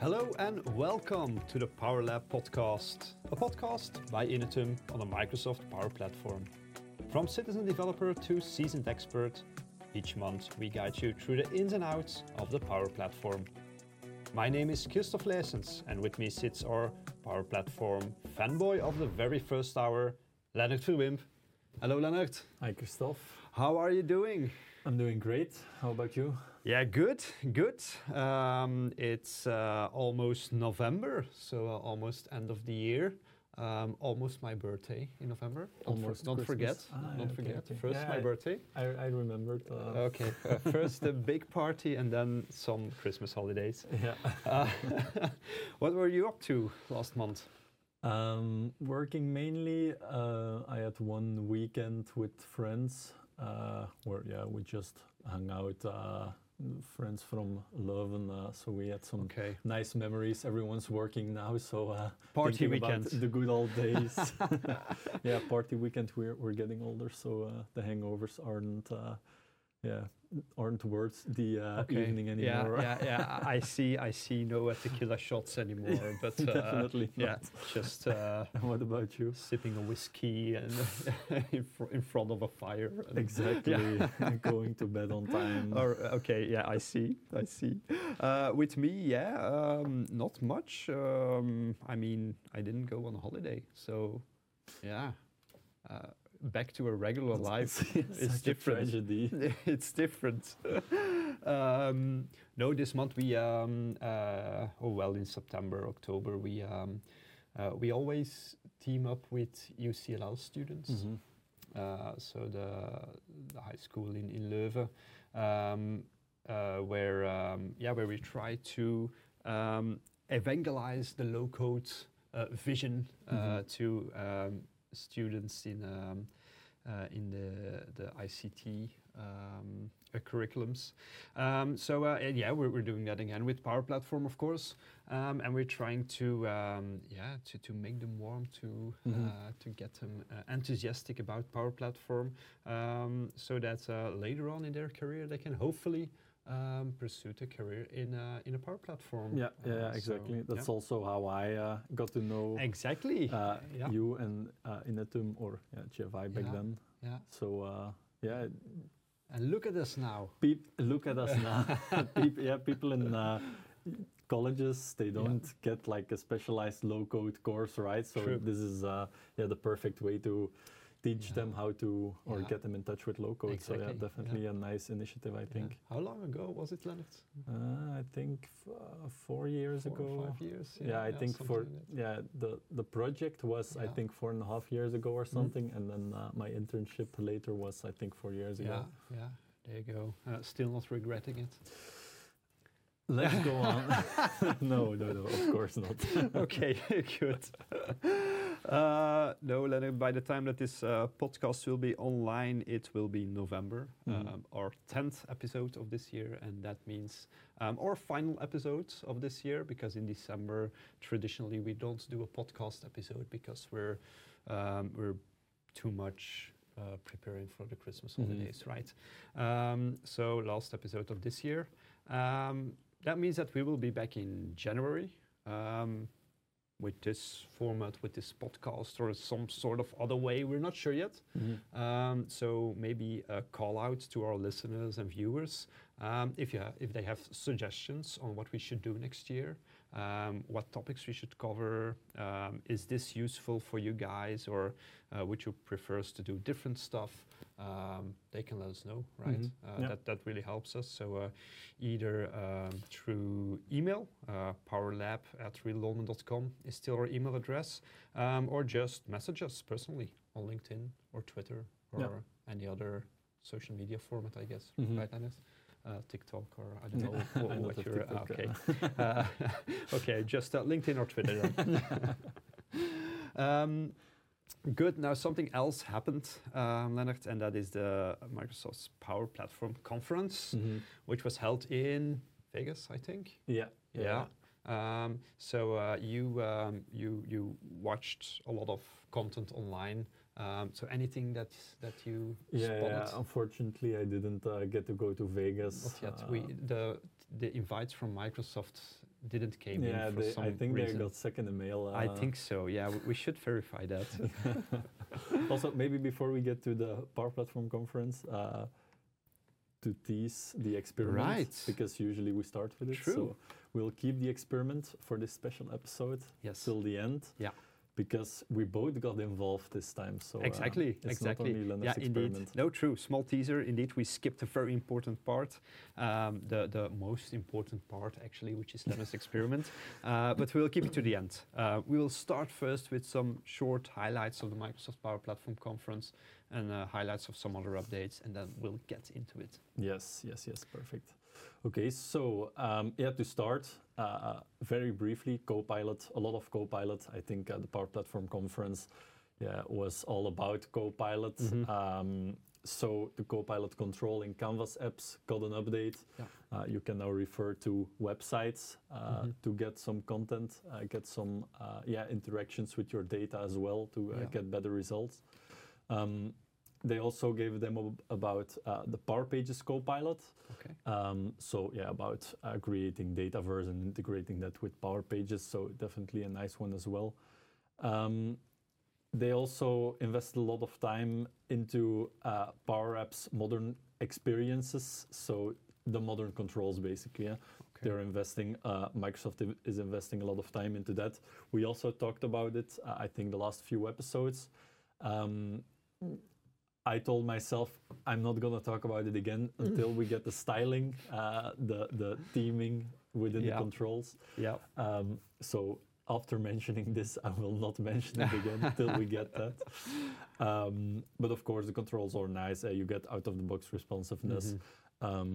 Hello and welcome to the Power Lab podcast, a podcast by Inetum on the Microsoft Power Platform. From citizen developer to seasoned expert, each month we guide you through the ins and outs of the Power Platform. My name is Christoph Leesens, and with me sits our Power Platform fanboy of the very first hour, Leonard Verwimp. Hello, Leonard. Hi, Christoph. How are you doing? I'm doing great. How about you? Yeah, good, good. Um, it's uh, almost November, so uh, almost end of the year. Um, almost my birthday in November. Don't, Almost don't forget. Ah, don't okay, forget. okay. First, Yeah, my birthday. I, I remembered. Uh, Okay. uh, first, a big party, and then some Christmas holidays. Yeah. Uh, what were you up to last month? Um, working mainly. Uh, I had one weekend with friends where yeah we just hung out. Uh, friends from Leuven, uh, so we had some Okay. nice memories. Everyone's working now, so uh, Party weekend. the good old days. yeah, party weekend. We're we're getting older, so uh, the hangovers aren't. Yeah, aren't worth the uh, evening anymore. Yeah, yeah, yeah. I see. I see no tequila shots anymore, but uh, Definitely yeah, not. just uh, what about you? sipping a whiskey and in, fr- in front of a fire. and- Exactly. Going to bed on time. Or, okay, yeah, I see, I see. Uh, with me, yeah, um, not much. Um, I mean, I didn't go on holiday, so yeah, uh, back to a regular life. Such different. It's different. um, no, this month we, um, uh, oh well, in September, October, we um, uh, we always team up with UCLL students. Mhm. Uh, so the, the high school in, in Leuven, um, uh, where um, yeah, where we try to um, evangelize the low code uh, vision uh, Mhm. to um, students in um, uh, in the the ICT um, uh, curriculums. Um, so uh, yeah, we're, we're doing that again with Power Platform, of course, um, and we're trying to um, yeah to, to make them warm to Mhm. uh, to get them uh, enthusiastic about Power Platform, um, so that uh, later on in their career they can hopefully. Um, pursue a career in a, in a Power Platform. Yeah, yeah, Uh, yeah, so, exactly. That's yeah. also how I uh, got to know exactly. uh, yeah. you and uh, Inetum or yeah, GFI back Yeah. then. yeah. So uh, yeah, And look at us now. peop- look at us now. Peop- yeah, people in uh, colleges they don't get like a specialized low code course, right? So True. this is uh, yeah the perfect way to teach Yeah. them how to or Yeah. get them in touch with low code. So yeah, definitely yeah. a nice initiative, I think. How long ago was it, Leonard? Uh, I think f- uh, four years Four ago. five years. Yeah, I think for like yeah the the project was I. Mm-hmm. think four and a half years ago or something, and then uh, my internship later was I think four years ago. yeah. Yeah. There you go. Uh, still not regretting it. Let's go on. no, no, no, of course not. okay, good. Uh, no, Leonard, by the time that this uh, podcast will be online, it will be November, Mhm. um, our 10th episode of this year, and that means um, our final episode of this year, because in December, traditionally, we don't do a podcast episode because we're, um, we're too much uh, preparing for the Christmas Mhm. holidays, right? Um, so, last episode of this year. Um, that means that we will be back in January um, with this format, with this podcast, or some sort of other way. We're not sure yet. Mhm. Um, so maybe a call out to our listeners and viewers um, if you ha- if they have suggestions on what we should do next year, um, what topics we should cover. Um, is this useful for you guys, or uh, would you prefer us to do different stuff? Um, they can let us know, right? Mhm. Uh, Yeah. That that really helps us. So uh, either um, through email, uh, powerlab at realdolmen.com is still our email address, um, or just message us personally on LinkedIn or Twitter or Yeah. any other social media format, I guess. Mhm. Right, Dennis? Uh, TikTok or I don't know what, what your okay. Uh, okay, just uh, LinkedIn or Twitter. Um, good. Now something else happened, um, Leonard, and that is the Microsoft's Power Platform conference, Mhm. which was held in Vegas, I think. Yeah, Yeah. Um, so uh, you um, you you watched a lot of content online. Um, so anything that that you Yeah, spotted? yeah, unfortunately, I didn't uh, get to go to Vegas. Not yet. Uh, we the the invites from Microsoft didn't came yeah, in for they, some I think reason. they got second email. Uh, I think so. Yeah, we, we should verify that. also, maybe before we get to the Power Platform conference, uh, to tease the experiment, Right. Because usually we start with it. True. So we'll keep the experiment for this special episode yes. till the end. Yeah. Because we both got involved this time. So uh, exactly. it's exactly. not only Linus yeah, experiment. indeed. No, true. Small teaser. Indeed, we skipped a very important part. Um, the the most important part, actually, which is Linus experiment. Uh, but we'll keep it to the end. Uh, we will start first with some short highlights of the Microsoft Power Platform conference and uh, highlights of some other updates, and then we'll get into it. Yes, yes, yes, perfect. Okay, so um, yeah, to start, uh, very briefly, Copilot, a lot of Copilot. I think uh, the Power Platform conference yeah, was all about Copilot. Mhm. Um, so the Copilot control in Canvas apps got an update. Yeah. Uh, you can now refer to websites uh, Mhm. to get some content, uh, get some uh, yeah interactions with your data as well to uh, Yeah. get better results. Um, they also gave a demo about uh, the Power Pages Copilot. Okay. Um, so yeah, about uh, creating Dataverse and integrating that with Power Pages. So definitely a nice one as well. Um, they also invested a lot of time into uh, Power Apps modern experiences. So the modern controls, basically. Yeah? Okay. They're investing. Uh, Microsoft is investing a lot of time into that. We also talked about it. Uh, I think the last few episodes. Um, I told myself I'm not gonna talk about it again until we get the styling, uh, the the theming within Yeah. the controls. Yeah. Um, so after mentioning this, I will not mention it again until we get that. Um, but of course, the controls are nice. Uh, you get out of the box responsiveness. Mhm. Um,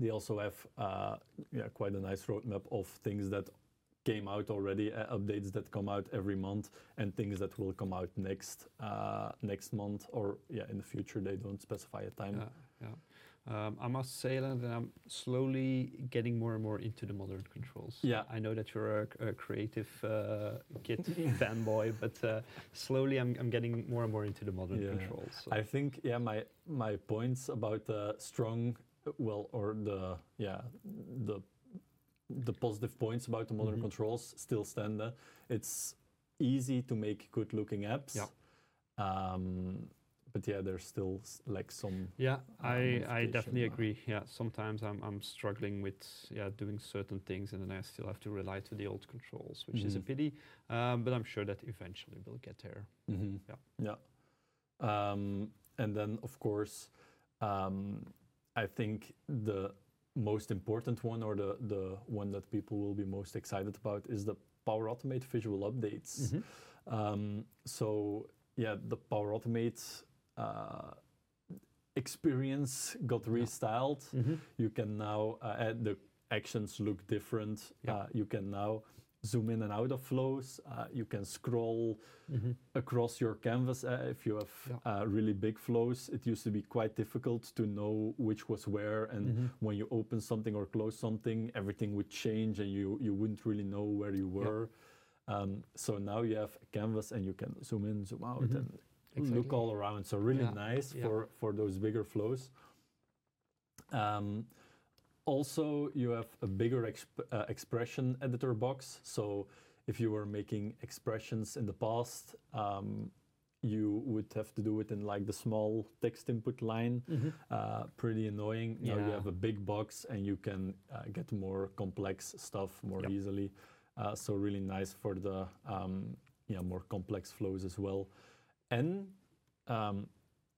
they also have uh, yeah, quite a nice roadmap of things that came out already, uh, updates that come out every month, and things that will come out next uh, next month or yeah in the future. They don't specify a time. Yeah, yeah. Um, I must say that I'm slowly getting more and more into the modern controls. Yeah. I know that you're a, a creative uh, kid fanboy, but uh, slowly I'm, I'm getting more and more into the modern Yeah. controls. so- I think yeah my my points about the strong well or the yeah the the positive points about the modern Mhm. controls still stand there. It's easy to make good looking apps. Yeah. Um, but yeah, there's still like some yeah, I, I definitely agree. Yeah, sometimes I'm, I'm struggling with yeah doing certain things, and then I still have to rely to the old controls, which is a Mhm. pity. Um, but I'm sure that eventually we'll get there. Mhm. Yeah. Yeah. Um, and then, of course, um, I think the most important one, or the the one that people will be most excited about, is the Power Automate visual updates. Mhm. Um, so yeah, the Power Automate uh, experience got restyled. Mhm. You can now uh, add the actions look different. Yeah. Uh, you can now zoom in and out of flows. Uh, you can scroll Mhm. across your canvas uh, if you have Yeah. uh, really big flows. It used to be quite difficult to know which was where, and Mhm. when you open something or close something, everything would change, and you you wouldn't really know where you Yeah. were. Um, so now you have a canvas, and you can zoom in, zoom out, Mhm. and Exactly. look all around. So really Yeah, nice yeah. for for those bigger flows. Um, also, you have a bigger exp- uh, expression editor box. So if you were making expressions in the past, um, you would have to do it in like the small text input line. Mhm. Uh, pretty annoying. Now you have a big box and you can uh, get more complex stuff more Yep. easily. Uh, so really nice for the um, yeah more complex flows as well. And um,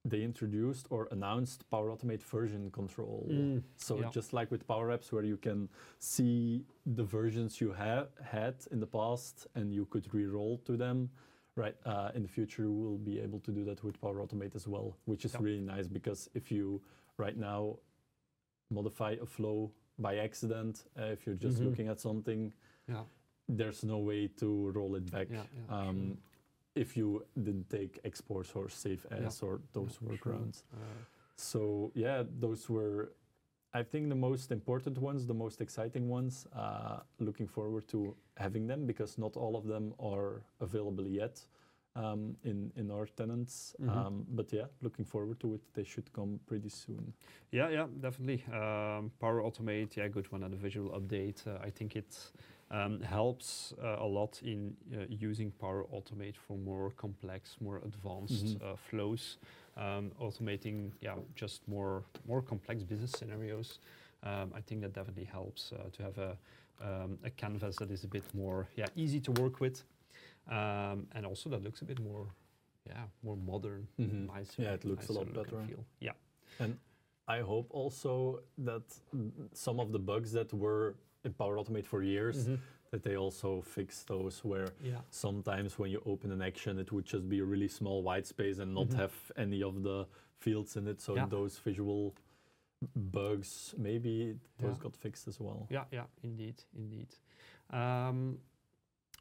they introduced or announced Power Automate version control. Mm, So yeah. just like with Power Apps, where you can see the versions you have had in the past, and you could re-roll to them. Right uh, in the future, we'll be able to do that with Power Automate as well, which is Yeah. really nice because if you right now modify a flow by accident, uh, if you're just Mhm. looking at something, Yeah. there's no way to roll it back. Um. If you didn't take exports or save Yeah. as or those Yeah, workarounds. Uh, So yeah, those were, I think, the most important ones, the most exciting ones. Uh, looking forward to having them because not all of them are available yet. um, in in our tenants. Mhm. Um, but yeah, looking forward to it. They should come pretty soon. Yeah, yeah, definitely. Um, Power Automate, yeah, good one. And the visual update, uh, I think it um, helps uh, a lot in uh, using Power Automate for more complex, more advanced Mhm. uh, flows, um, automating, yeah, just more more complex business scenarios. Um, I think that definitely helps uh, to have a um, a canvas that is a bit more, yeah, easy to work with, um, and also that looks a bit more, yeah, more modern, Mhm. nicer. Yeah, it looks a lot better. Feel. Yeah. I hope also that mm, some of the bugs that were in Power Automate for years, Mhm. that they also fix those where Yeah. sometimes when you open an action, it would just be a really small white space and not Mhm. have any of the fields in it. So Yeah. those visual bugs, maybe those Yeah. got fixed as well. Yeah, yeah, indeed, indeed. Um,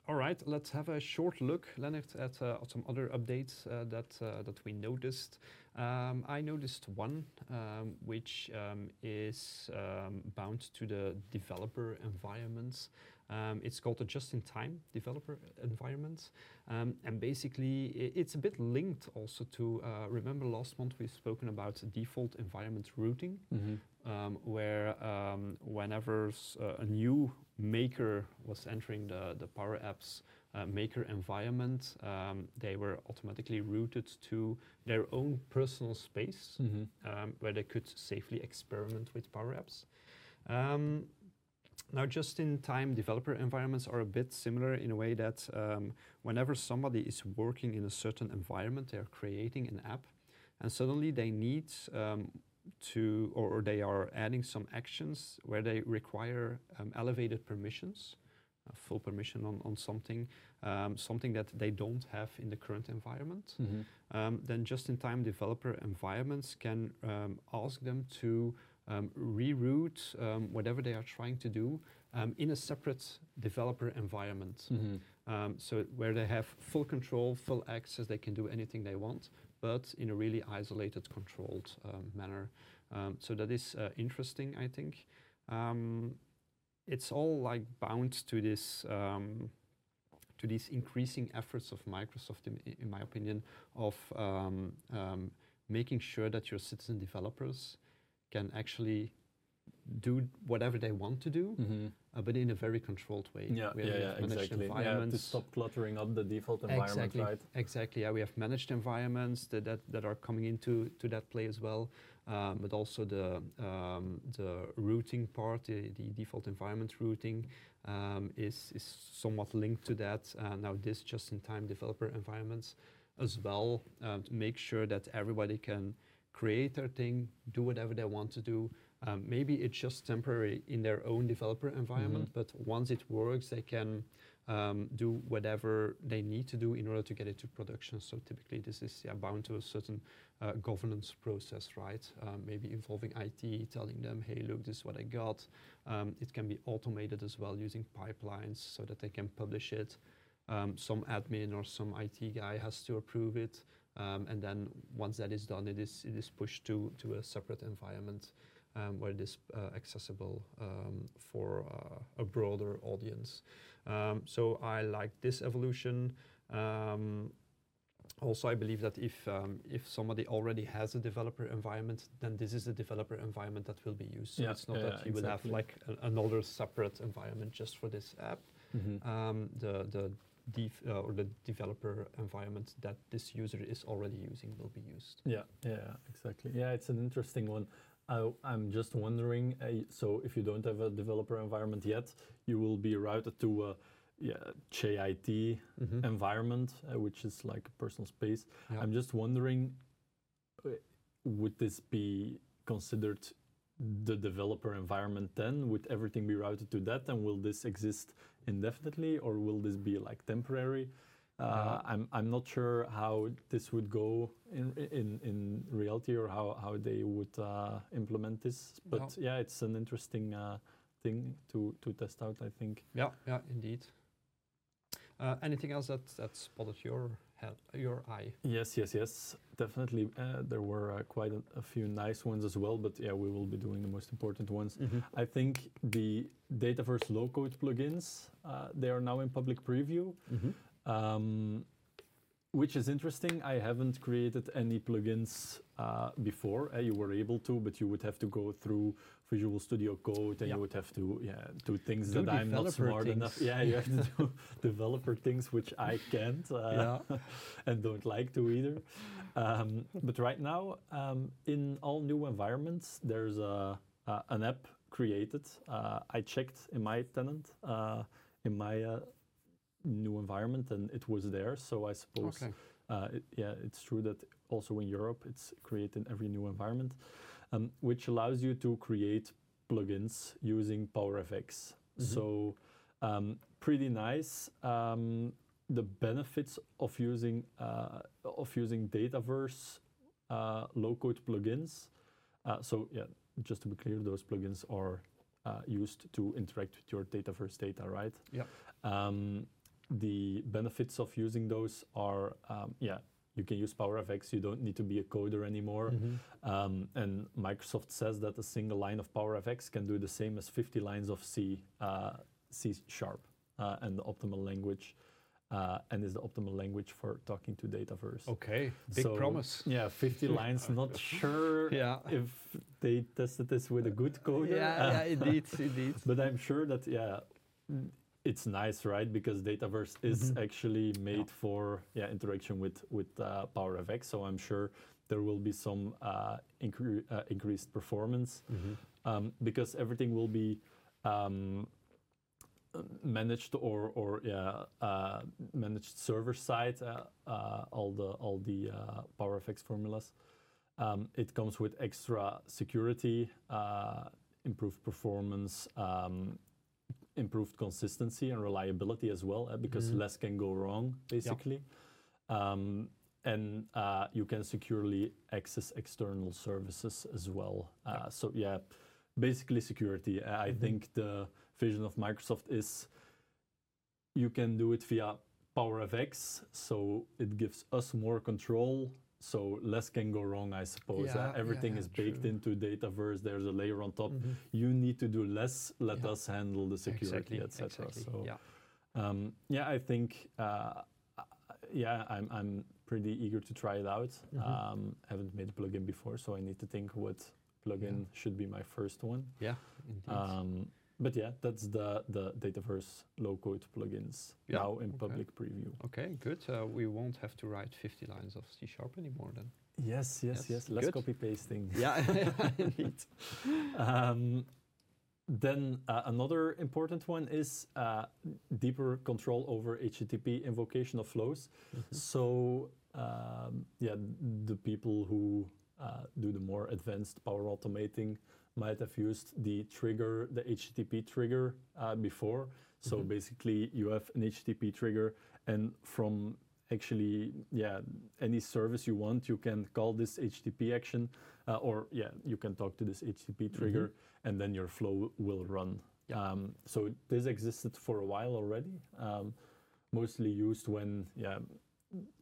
all right, let's have a short look, Leonard, at, uh, some other updates uh, that uh, that we noticed. Um, I noticed one um, which um, is um, bound to the developer environments. Um, it's called a just-in-time developer environment, um, and basically it's a bit linked also to. Uh, remember last month we've spoken about default environment routing Mm-hmm. um, where um, whenever uh, a new maker was entering the, the Power Apps uh, maker environment, um, they were automatically routed to their own personal space Mm-hmm. um, where they could safely experiment with Power Apps. Um, now, just-in-time developer environments are a bit similar in a way that um, whenever somebody is working in a certain environment, they are creating an app, and suddenly they need um, to, or, or they are adding some actions where they require um, elevated permissions, full permission on, on something, um, something that they don't have in the current environment Mm-hmm. um, then just-in-time developer environments can um, ask them to um, reroute um, whatever they are trying to do um, in a separate developer environment. Mm-hmm. Um, so where they have full control, full access, they can do anything they want, but in a really isolated, controlled um, manner. Um, so that is uh, interesting, I think. Um, it's all like bound to this. Um, to these increasing efforts of Microsoft, in, in my opinion, of um, um, making sure that your citizen developers can actually do whatever they want to do, Mm-hmm. Uh, but in a very controlled way. Yeah, yeah, we yeah, exactly. Yeah, to stop cluttering up the default environment, exactly, right? exactly. Yeah, we have managed environments that, that, that are coming into to that play as well, um, but also the um, the routing part, the, the default environment routing, um, is is somewhat linked to that. Uh, now, this just-in-time developer environments as well um, to make sure that everybody can create their thing, do whatever they want to do. Um, maybe it's just temporary in their own developer environment, Mhm. but once it works, they can um, do whatever they need to do in order to get it to production. So typically, this is yeah, bound to a certain uh, governance process, right? Um, maybe involving IT, telling them, "Hey, look, this is what I got." Um, it can be automated as well using pipelines so that they can publish it. Um, some admin or some IT guy has to approve it, um, and then once that is done, it is it is pushed to to a separate environment um, where it is uh, accessible um, for uh, a broader audience. Um, so I like this evolution. Um, also, I believe that if um, if somebody already has a developer environment, then this is a developer environment that will be used. So Yeah, it's not yeah, that you will have like another separate environment just for this app. Mm-hmm. Um, the the def- uh, or the developer environment that this user is already using will be used. Yeah, yeah, exactly. Yeah, it's an interesting one. I, I'm just wondering. Uh, so, if you don't have a developer environment yet, you will be routed to a yeah, JIT Mhm. environment, uh, which is like a personal space. Yeah. I'm just wondering, uh, would this be considered the developer environment then? Would everything be routed to that, and will this exist indefinitely, or will this be like temporary? Uh, I'm I'm not sure how this would go in in in reality, or how how they would uh, implement this. But yeah, it's an interesting uh, thing to to test out. I think. Yeah, yeah, indeed. Uh, anything else that that spotted your head, your eye? Yes, yes, yes, definitely. Uh, there were uh, quite a, a few nice ones as well, but yeah, we will be doing the most important ones. I think the Dataverse low-code plugins, uh, they are now in public preview. Mhm. Um, which is interesting. I haven't created any plugins uh, before. Uh, you were able to, but you would have to go through Visual Studio Code, and Yeah. you would have to yeah do things Do that I'm not smart enough. Yeah, you have to do developer things which I can't uh, and don't like to either. Um, but right now, um, in all new environments, there's a, uh, an app created. Uh, I checked in my tenant, uh, in my uh, new environment, and it was there. So I suppose, Okay. uh, it, yeah, it's true that also in Europe, it's created in every new environment, um, which allows you to create plugins using PowerFX. Mhm. So um, pretty nice. Um, the benefits of using uh, of using Dataverse uh, low-code plugins. Uh, so yeah, just to be clear, those plugins are uh, used to interact with your Dataverse data, right? Yeah. The benefits of using those are um, yeah, you can use PowerFX. You don't need to be a coder anymore. Mhm. Um, and Microsoft says that a single line of PowerFX can do the same as 50 lines of C, uh, C sharp, uh, and the optimal language, uh, and is the optimal language for talking to Dataverse. Okay, big So, promise. Yeah, 50 lines. Not sure Yeah. if they tested this with a good coder. Yeah, yeah, indeed, indeed. but I'm sure that yeah, it's nice, right? Because Dataverse is Mhm. actually made Yeah. for yeah interaction with with uh, PowerFX. So I'm sure there will be some uh, incre- uh, increased performance Mhm. um, because everything will be um, managed or or yeah uh, managed server side. Uh, uh, all the all the uh, PowerFX formulas. Um, it comes with extra security, uh, improved performance, um, improved consistency and reliability as well, uh, because Mhm. less can go wrong, basically. Um, and uh, you can securely access external services as well. Uh, Yeah. So yeah, basically security. I Mhm. think the vision of Microsoft is you can do it via PowerFX, so it gives us more control. So less can go wrong, I suppose. Yeah, everything yeah, is baked true. into Dataverse. There's a layer on top. Mhm. You need to do less. Let Yeah. us handle the security, Exactly, etc. exactly. So yeah. um, yeah, I think uh, yeah, I'm I'm pretty eager to try it out. Mhm. Um, haven't made a plugin before, so I need to think what plugin should be my first one. Yeah, indeed. Um, but yeah, that's the the Dataverse low-code plugins Yeah, now in okay. public preview. okay, good. Uh, we won't have to write 50 lines of C sharp anymore then. Yes, yes, Yes, yes. Less copy pasting. Yeah, indeed. Um, then uh, another important one is uh, deeper control over HTTP invocation of flows. Mhm. So um, yeah, the people who uh, do the more advanced power automating might have used the trigger, the HTTP trigger uh, before. So Mhm. basically, you have an HTTP trigger, and from actually, yeah, any service you want, you can call this HTTP action, uh, or yeah, you can talk to this HTTP trigger, and then your flow will run. Yeah. Um, so this existed for a while already, um, mostly used when yeah,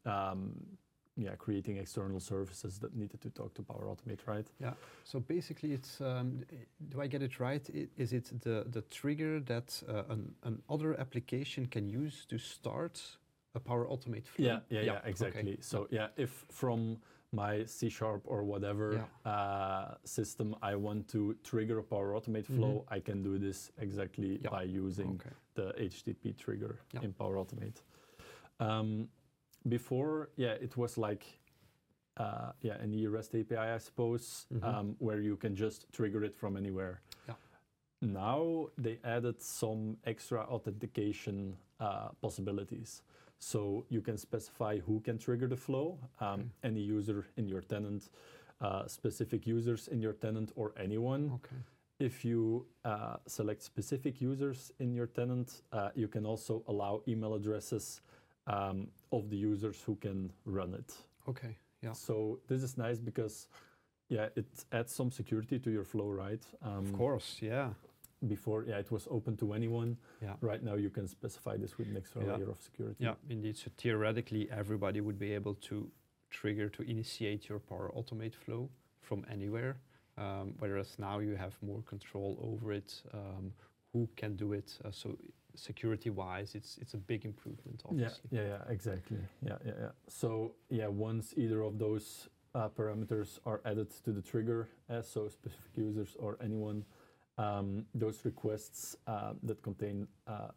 um, yeah, creating external services that needed to talk to Power Automate, right? Yeah. So basically, it's um, do I get it right? Is it the the trigger that uh, an an other application can use to start a Power Automate flow? Yeah, yeah, yeah, okay. exactly. So yeah, if from my C sharp or whatever Yeah. uh, system I want to trigger a Power Automate flow, I can do this exactly Mm-hmm. Yeah. by using Okay. the HTTP trigger Yeah. in Power Automate. Um, before, yeah, it was like uh, yeah, an REST API, I suppose, Mhm. um, where you can just trigger it from anywhere. Yeah. Now they added some extra authentication uh, possibilities. So you can specify who can trigger the flow, um, Okay. any user in your tenant, uh, specific users in your tenant, or anyone. Okay. If you uh, select specific users in your tenant, uh, you can also allow email addresses um, of the users who can run it. Okay. Yeah. So this is nice because, yeah, it adds some security to your flow, right? Um, Of course. Yeah. Before, yeah, it was open to anyone. Yeah. Right now, you can specify this with an extra Yeah. layer of security. Yeah. Indeed. So theoretically, everybody would be able to trigger to initiate your Power Automate flow from anywhere. Um, whereas now you have more control over it. Um, who can do it? Uh, so security-wise, it's it's a big improvement, Yeah, obviously. yeah, yeah, exactly. Yeah, yeah, yeah. So yeah, once either of those uh, parameters are added to the trigger, uh, so specific users or anyone, um, those requests uh, that contain uh,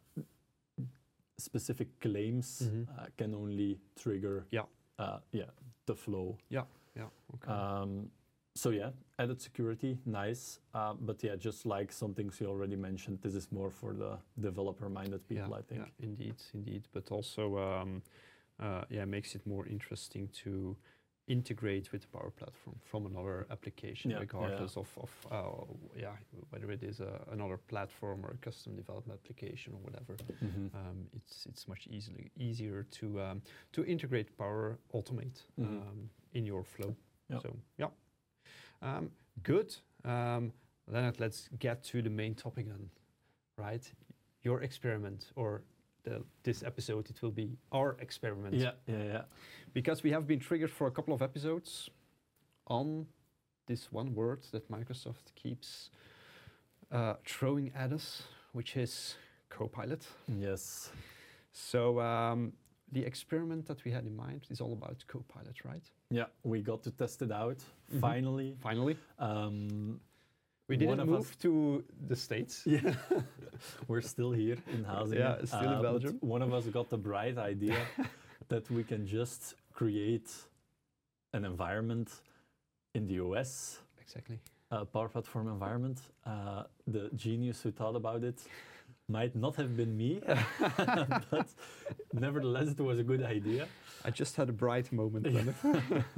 specific claims Mhm. uh, can only trigger Yeah. uh, yeah the flow. Yeah, yeah. Okay. Um, so yeah, added security, nice. Uh, but yeah, just like some things you already mentioned, this is more for the developer-minded people, yeah, I think. Yeah, indeed, indeed. But also, um, uh, yeah, makes it more interesting to integrate with the Power Platform from another application, Yeah, yeah, yeah. regardless of, of uh, yeah, whether it is a, another platform or a custom development application or whatever. Mhm. Um, it's it's much easily easier to um, to integrate Power Automate Mhm. um, in your flow. Yeah. So yeah, um, good. Um, Leonard, let's get to the main topic then, right? Your experiment, or the, this episode, it will be our experiment. Yeah, yeah, yeah. Because we have been triggered for a couple of episodes on this one word that Microsoft keeps uh, throwing at us, which is Copilot. Yes. So um, the experiment that we had in mind is all about Copilot, right? Yeah, we got to test it out Mhm. finally. Finally, Um, we didn't move us- to the states. yeah, we're still here in Huizingen. Yeah, still in uh, but Belgium. One of us got the bright idea that we can just create an environment in the US, Exactly. a Power Platform environment. Uh, the genius who thought about it might not have been me, but nevertheless, it was a good idea. I just had a bright moment. Yeah.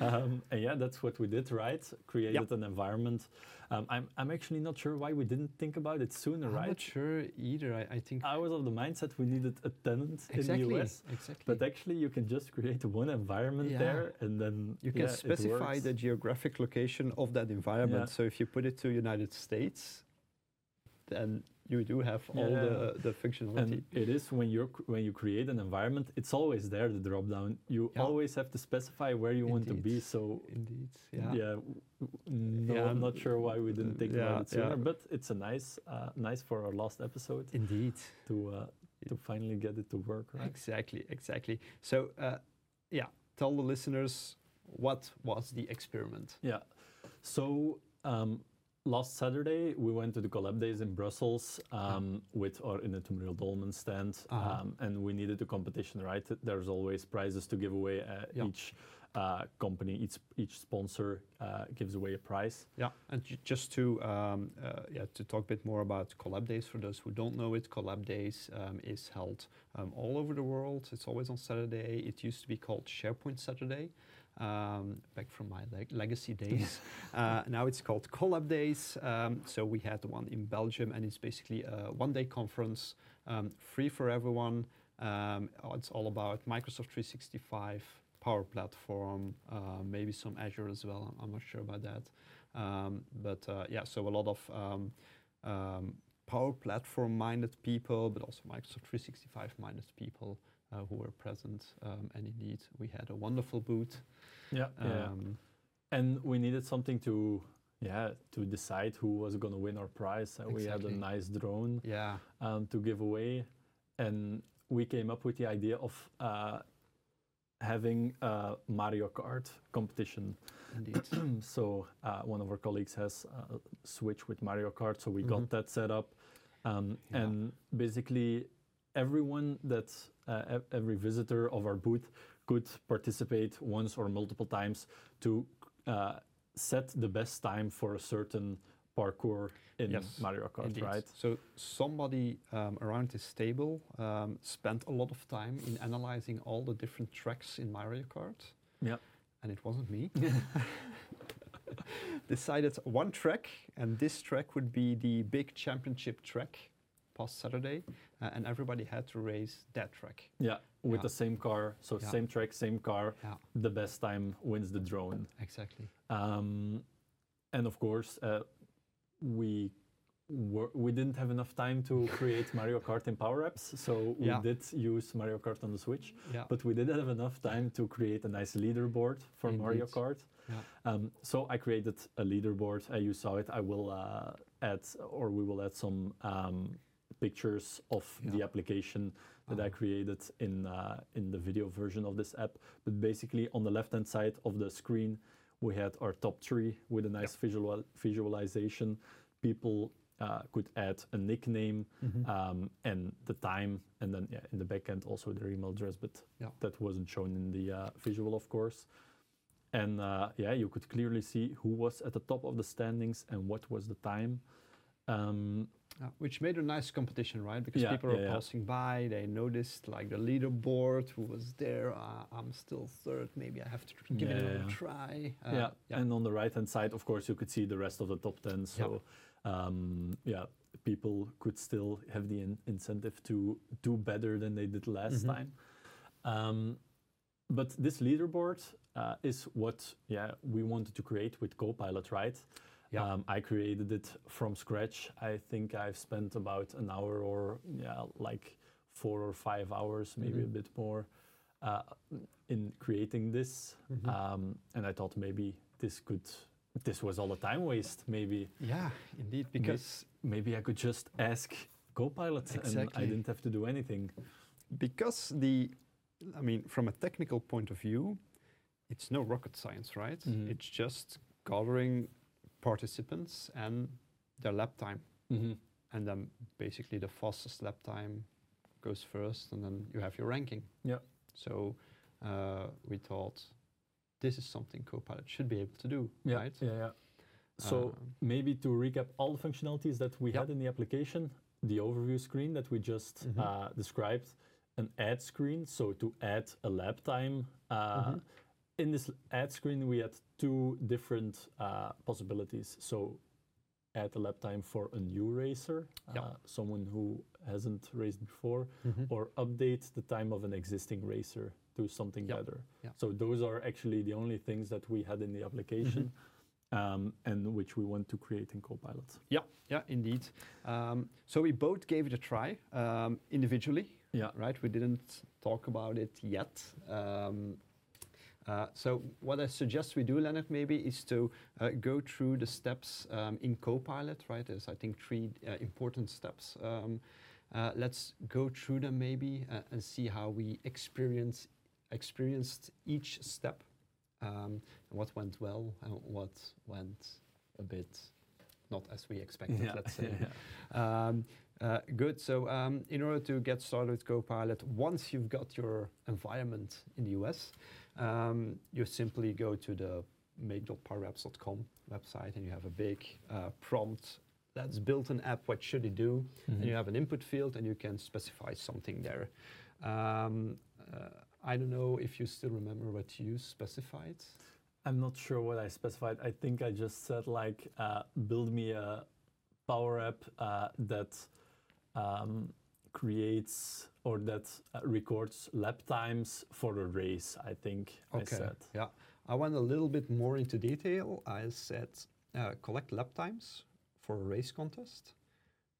Um, and yeah, that's what we did, right? Created an environment. Um, I'm, I'm actually not sure why we didn't think about it sooner, I'm right? not sure either. I, I think I was of the mindset we needed a tenant exactly. in the US, Exactly. but actually you can just create one environment Yeah. there and then you can yeah, specify the geographic location of that environment. So if you put it to United States, then you do have all Yeah. the, the functionality. And it is when you when you create an environment, it's always there. The drop down. You Yeah. always have to specify where you want to be. So Indeed. yeah, Yeah. no, Yeah, I'm not sure why we didn't think about it sooner. But it's a nice, uh, nice for our last episode Indeed. to uh, to finally get it to work. Right. Exactly. Exactly. So uh, yeah, tell the listeners what was the experiment. Yeah. So um, last Saturday we went to the Collab Days in Brussels um, with our Inetum Real Dolmen stand, Uh-huh. um, and we needed a competition, right? There's always prizes to give away. Uh, Yeah. Each uh, company, each each sponsor uh, gives away a prize. Yeah, and ju- just to um, uh, yeah to talk a bit more about Collab Days for those who don't know it, Collab Days um, is held um, all over the world. It's always on Saturday. It used to be called SharePoint Saturday. Um, back from my leg- legacy days. uh, now it's called Collab Days. Um, so we had one in Belgium, and it's basically a one-day conference, um, free for everyone. Um, it's all about Microsoft 365, Power Platform, uh, maybe some Azure as well. I'm, not sure about that. Um, but uh, yeah, so a lot of um, um, Power Platform minded people, but also Microsoft 365 minded people uh, who were present. Um, and indeed, we had a wonderful booth. Yeah. Um, And we needed something to, yeah, to decide who was going to win our prize. And we had a nice drone yeah, um, to give away, and we came up with the idea of uh, having a Mario Kart competition. indeed. so uh, one of our colleagues has a Switch with Mario Kart, so we Mhm. got that set up, um, Yeah. and basically everyone that uh, every visitor of our booth could participate once or multiple times to uh, set the best time for a certain parkour in Yes, Mario Kart, Indeed. right? So somebody um, around this table um, spent a lot of time in analyzing all the different tracks in Mario Kart. Yeah. And it wasn't me. Decided one track, and this track would be the big championship track past Saturday, uh, and everybody had to race that track. Yeah, with Yeah. the same car, so Yeah. same track, same car. Yeah, The best time wins the drone. exactly. Um, and of course, uh, we were, we didn't have enough time to create Mario Kart in Power Apps, so we did use Mario Kart on the Switch. Yeah. But we did have enough time to create a nice leaderboard for Mario Indeed. Kart. Yeah. Um, so I created a leaderboard. Uh, you saw it. I will uh, add, or we will add some um, pictures of the application that I Ah. created in uh, in the video version of this app. But basically, on the left hand side of the screen, we had our top three with a nice visual visualization. People uh, could add a nickname Mhm. um, and the time, and then yeah, in the back end also their email address, but Yeah. that wasn't shown in the uh, visual, of course. And uh, yeah, you could clearly see who was at the top of the standings and what was the time. Um, Yeah, which made a nice competition, right? Because Yeah, people are yeah. passing by, they noticed like the leaderboard, who was there. Uh, I'm still third. Maybe I have to give it another yeah. try. Uh, yeah. and on the right hand side, of course, you could see the rest of the top 10. So um, yeah, people could still have the in- incentive to do better than they did last Mhm. time. Um, but this leaderboard uh, is what yeah we wanted to create with Copilot, right? Yeah. Um, I created it from scratch. I think I've spent about an hour or yeah, like four or five hours, maybe a Mhm. bit more, uh, in creating this. Mhm. Um, and I thought maybe this could, this was all a time waste. Maybe, yeah, indeed. Because maybe I could just ask Copilot and I didn't have to do anything. because the, I mean, from a technical point of view, it's no rocket science, right? Mhm. It's just gathering participants and their lap time, Mhm. and then basically the fastest lap time goes first, and then you have your ranking. Yeah. So uh, we thought this is something Copilot should be able to do, Yeah, right? yeah, yeah. So Um, maybe to recap all the functionalities that we had in the application, the overview screen that we just Mhm. uh, described, an add screen, so to add a lap time. Uh, Mhm. In this add screen, we had two different uh, possibilities. So add a lap time for a new racer, Yeah. uh, someone who hasn't raced before, mhm. or update the time of an existing racer to something Yeah, better. yeah. So those are actually the only things that we had in the application Mm-hmm. um, and which we want to create in Copilot. Yeah, yeah, indeed. Um, so we both gave it a try um, individually, Yeah. right? We didn't talk about it yet. Um, uh, so what I suggest we do, Leonard, maybe is to uh, go through the steps um, in Copilot, right? There's, I think, three uh, important steps. Um, uh, let's go through them maybe uh, and see how we experience experienced each step, um, and what went well and what went a bit not as we expected, let's say. yeah. Um, uh, good. So, um, in order to get started with Copilot, once you've got your environment in the US, um, you simply go to the make.powerapps.com website and you have a big uh, prompt. Let's build an app. What should it do? And you Mhm. have an input field and you can specify something there. Um, uh, I don't know if you still remember what you specified. I'm not sure what I specified. I think I just said like uh, build me a power app uh, that um, creates or that uh, records lap times for a race. I think I said. Yeah. I went a little bit more into detail. I said uh, collect lap times for a race contest.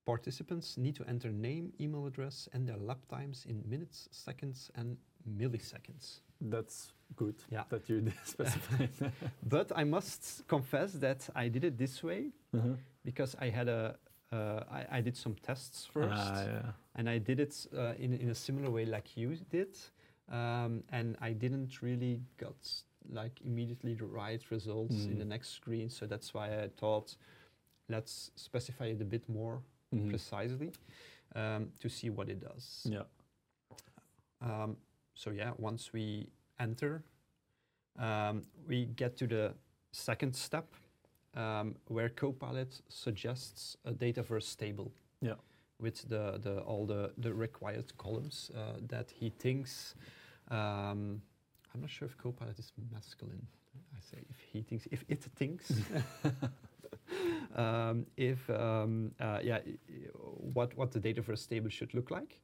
Participants need to enter name, email address, and their lap times in minutes, seconds, and milliseconds. That's good Yeah. that you did specify. But I must confess that I did it this way Mhm. because I had a uh, I, I did some tests first. Ah, yeah. and I did it uh, in, in a similar way like you did, um, and I didn't really got like immediately the right results in the Mm. next screen. So that's why I thought, let's specify it a bit more Mhm. precisely um, to see what it does. Yeah. Um, so yeah, once we enter, um, we get to the second step um, where Copilot suggests a Dataverse table. Yeah. With the, the all the, the required columns uh, that he thinks. Um, I'm not sure if Copilot is masculine. I say if he thinks, if it thinks. um, if um, uh, yeah, what what the Dataverse table should look like.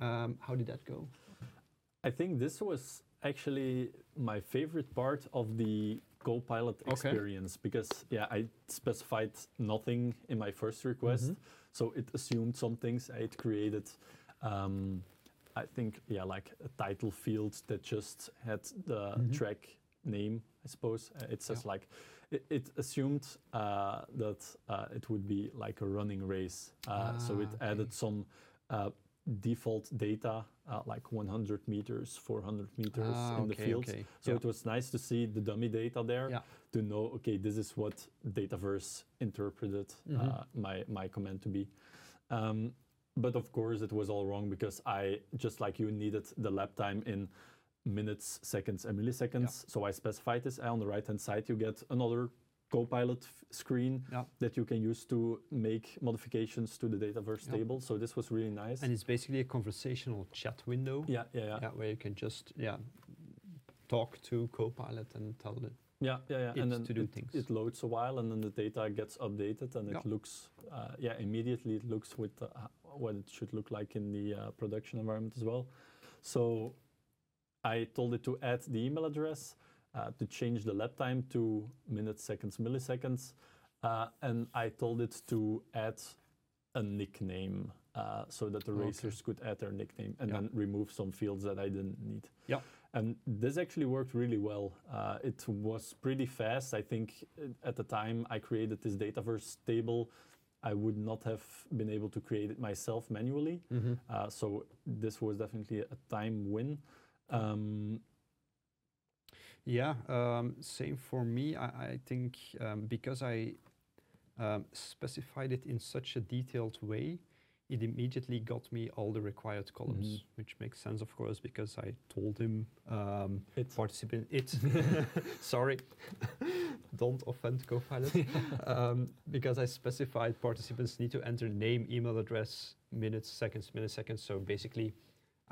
Um, how did that go? I think this was actually my favorite part of the Copilot Okay. experience because yeah, I specified nothing in my first request, Mhm. so it assumed some things. It created, um, I think yeah, like a title field that just had the Mhm. track name I suppose. Uh, it says Yeah. like, it, it assumed uh, that uh, it would be like a running race. Uh, so it Ah, okay. added some uh, default data, uh, like 100 meters, 400 meters Ah, in the okay, fields. okay. So Yeah. it was nice to see the dummy data there Yeah. to know, okay, this is what Dataverse interpreted uh, Mhm. my, my command to be. Um, but of course, it was all wrong because I, just like you, needed the lap time in minutes, seconds, and milliseconds. So I specified this. And On the right hand side, you get another Copilot screen Yeah. that you can use to make modifications to the Dataverse Yeah. table. So this was really nice. And it's basically a conversational chat window. yeah, yeah, yeah. yeah, where you can just yeah talk to Copilot and tell it. Yeah, yeah, yeah. it and then to do it, things. it loads a while, and then the data gets updated, and it looks, uh, yeah, immediately it looks with uh, what it should look like in the uh, production environment as well. So I told it to add the email address, to change the lap time to minutes, seconds, milliseconds, uh, and I told it to add a nickname uh, so that the Okay. racers could add their nickname and Yeah. then remove some fields that I didn't need. Yeah. And this actually worked really well. Uh, it was pretty fast. I think uh, at the time I created this Dataverse table, I would not have been able to create it myself manually. Uh, so this was definitely a time win. Um, Yeah, um, same for me. I, I think um, because I um, specified it in such a detailed way, it immediately got me all the required columns, Mhm. which makes sense, of course, because I told him um, it, participant it. Sorry, don't offend Copilot. um, because I specified participants need to enter name, email address, minutes, seconds, milliseconds. So basically,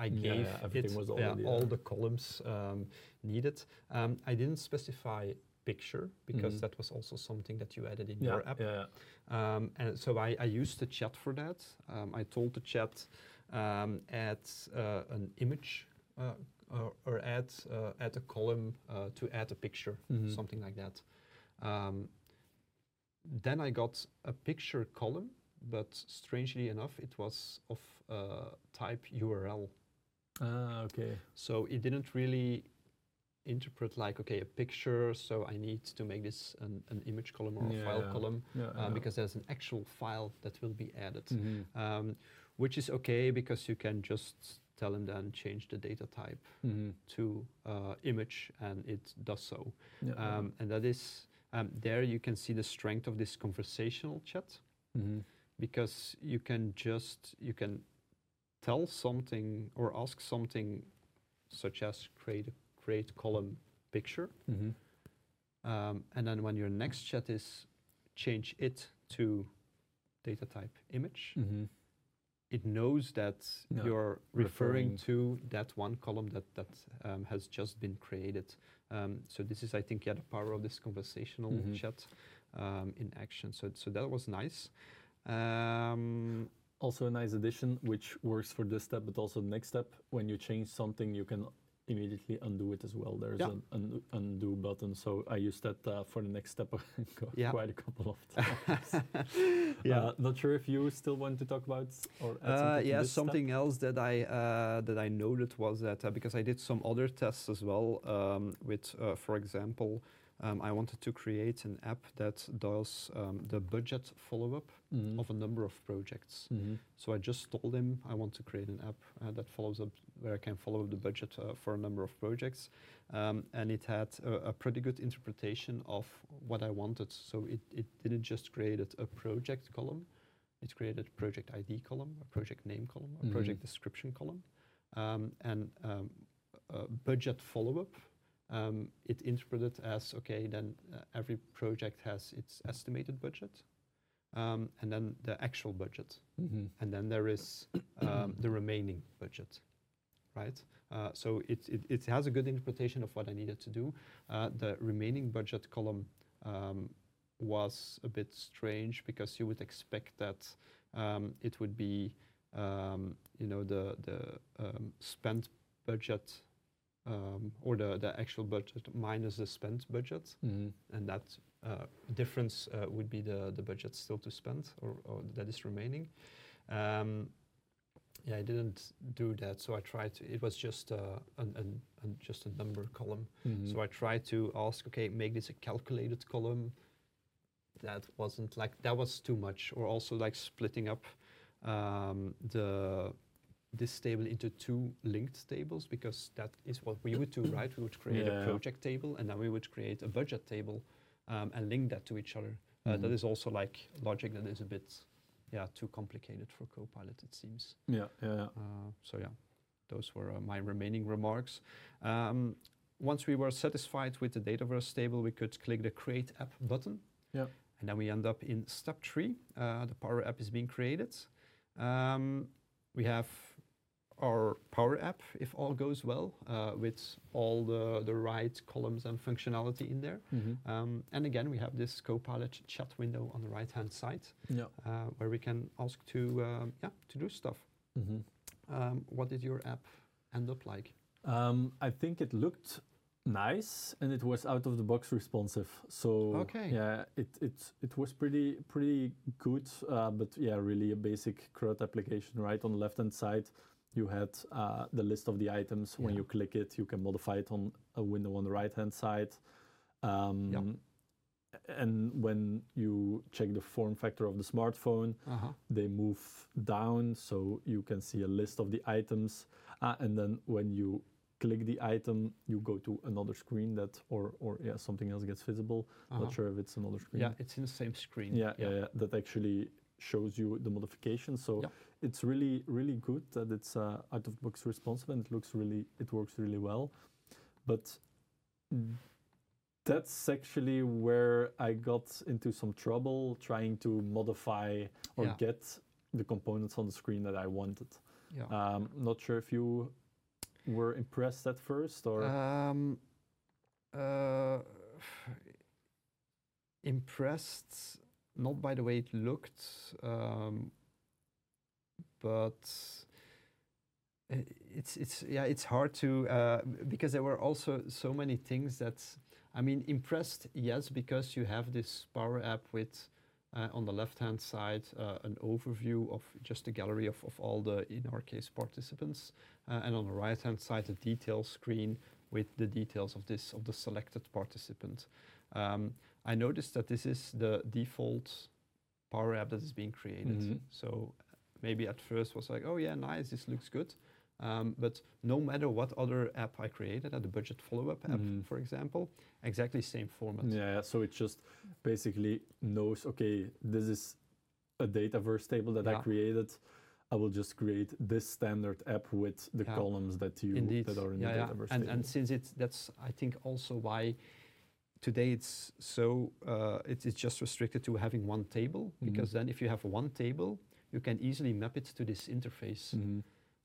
I gave yeah, everything it was already all the columns um, needed. Um, I didn't specify picture because Mhm. that was also something that you added in yeah, your app. yeah, Um, and so I, I used the chat for that. Um, I told the chat um, add uh, an image uh, or, or add uh, add a column uh, to add a picture, Mhm. something like that. Um, then I got a picture column, but strangely enough, it was of uh, type URL. Ah, okay. So it didn't really interpret like, okay, a picture, so I need to make this an, an image column or a file Yeah. column Yeah, uh, yeah. because there's an actual file that will be added, Mhm. um, which is okay because you can just tell him then change the data type Mhm. to uh, image and it does so. Yeah, yeah. Um, and that is, um, there you can see the strength of this conversational chat Mhm. because you can just, you can tell something or ask something such as create a create column picture Mhm. um, and then when your next chat is change it to data type image, Mhm. it knows that Yeah, you're referring, referring. to that one column that that um, has just been created. Um, so this is, I think, yeah, the power of this conversational Mhm. chat um, in action. So so that was nice. Um, Also a nice addition, which works for this step, but also the next step. When you change something, you can immediately undo it as well. There's Yeah. an undo, undo button, so I use that uh, for the next step Yeah. quite a couple of times. yeah. Uh, not sure if you still want to talk about or add Uh, something to yeah, this step? something else that I uh, that I noted was that uh, because I did some other tests as well um, with, uh, for example, um, I wanted to create an app that does um, the budget follow-up Mhm. of a number of projects. Mhm. So I just told him I want to create an app uh, that follows up where I can follow up the budget uh, for a number of projects, um, and it had a, a pretty good interpretation of what I wanted. So it, it didn't just create a project column, it created a project ID column, a project name column, a Mhm. project description column, um, and um, a budget follow up. Um, it interpreted as okay, then uh, every project has its estimated budget, um, and then the actual budget Mhm. and then there is um, the remaining budget, right? Uh, so it, it, it has a good interpretation of what I needed to do. Uh, the remaining budget column um, was a bit strange because you would expect that um, it would be, um, you know, the the um, spent budget um, or the the actual budget minus the spent budget Mhm. and that uh, difference uh, would be the, the budget still to spend or, or that is remaining. Um, Yeah, I didn't do that, so I tried. To, it was just uh, an, an, an just a number column. Mhm. So I tried to ask, okay, make this a calculated column. That wasn't like that was too much, or also like splitting up um, the this table into two linked tables because that is what we would do, right? We would create Yeah. a project table and then we would create a budget table um, and link that to each other. Uh, that Mhm. is also like logic that is a bit, yeah, too complicated for Copilot, it seems. Yeah, yeah, yeah. Uh, so yeah, those were uh, my remaining remarks. Um, once we were satisfied with the Dataverse table, we could click the Create App button. Yeah. And then we end up in step three. Uh, the Power App is being created. Um, we have our Power App, if all goes well, uh, with all the, the right columns and functionality in there. Mhm. Um, and again, we have this Copilot chat window on the right-hand side, Yeah. uh, where we can ask to, um, yeah, to do stuff. Mhm. Um, what did your app end up like? Um, I think it looked nice and it was out of the box responsive. So Okay. yeah, it it it was pretty pretty good. Uh, but yeah, really a basic CRUD application. Right on the left hand side, you had uh, the list of the items. When Yeah. you click it, you can modify it on a window on the right hand side. Um. And when you check the form factor of the smartphone, Uh-huh. they move down so you can see a list of the items Ah, and then when you click the item you go to another screen that or or yeah something else gets visible Uh-huh. not sure if it's another screen Yeah, it's in the same screen. yeah, yeah, yeah, that actually shows you the modification so Yeah. it's really really good that it's uh, out of the box responsive and it looks really it works really well but that's actually where I got into some trouble trying to modify or Yeah. get the components on the screen that I wanted. Yeah. Um, not sure if you were impressed at first or Um, uh, impressed, not by the way it looked, um, but it's it's yeah it's hard to uh, because there were also so many things that I mean impressed yes because you have this power app with uh, on the left hand side uh, an overview of just a gallery of, of all the in our case participants uh, and on the right hand side a detail screen with the details of this of the selected participant. Um, I noticed that this is the default power app that is being created. Mhm. So maybe at first was like, oh yeah, nice, this looks good. Um, but no matter what other app I created, uh, the budget follow-up app, Mhm. for example, exactly same format. yeah, yeah, so it just basically knows okay, this is a Dataverse table that I created. I will just create this standard app with the Yeah. columns that you Indeed, that are in yeah, the yeah. Dataverse And table. and since it's that's I think also why today it's so uh, it is just restricted to having one table Mhm. because then if you have one table, you can easily map it to this interface. Mhm.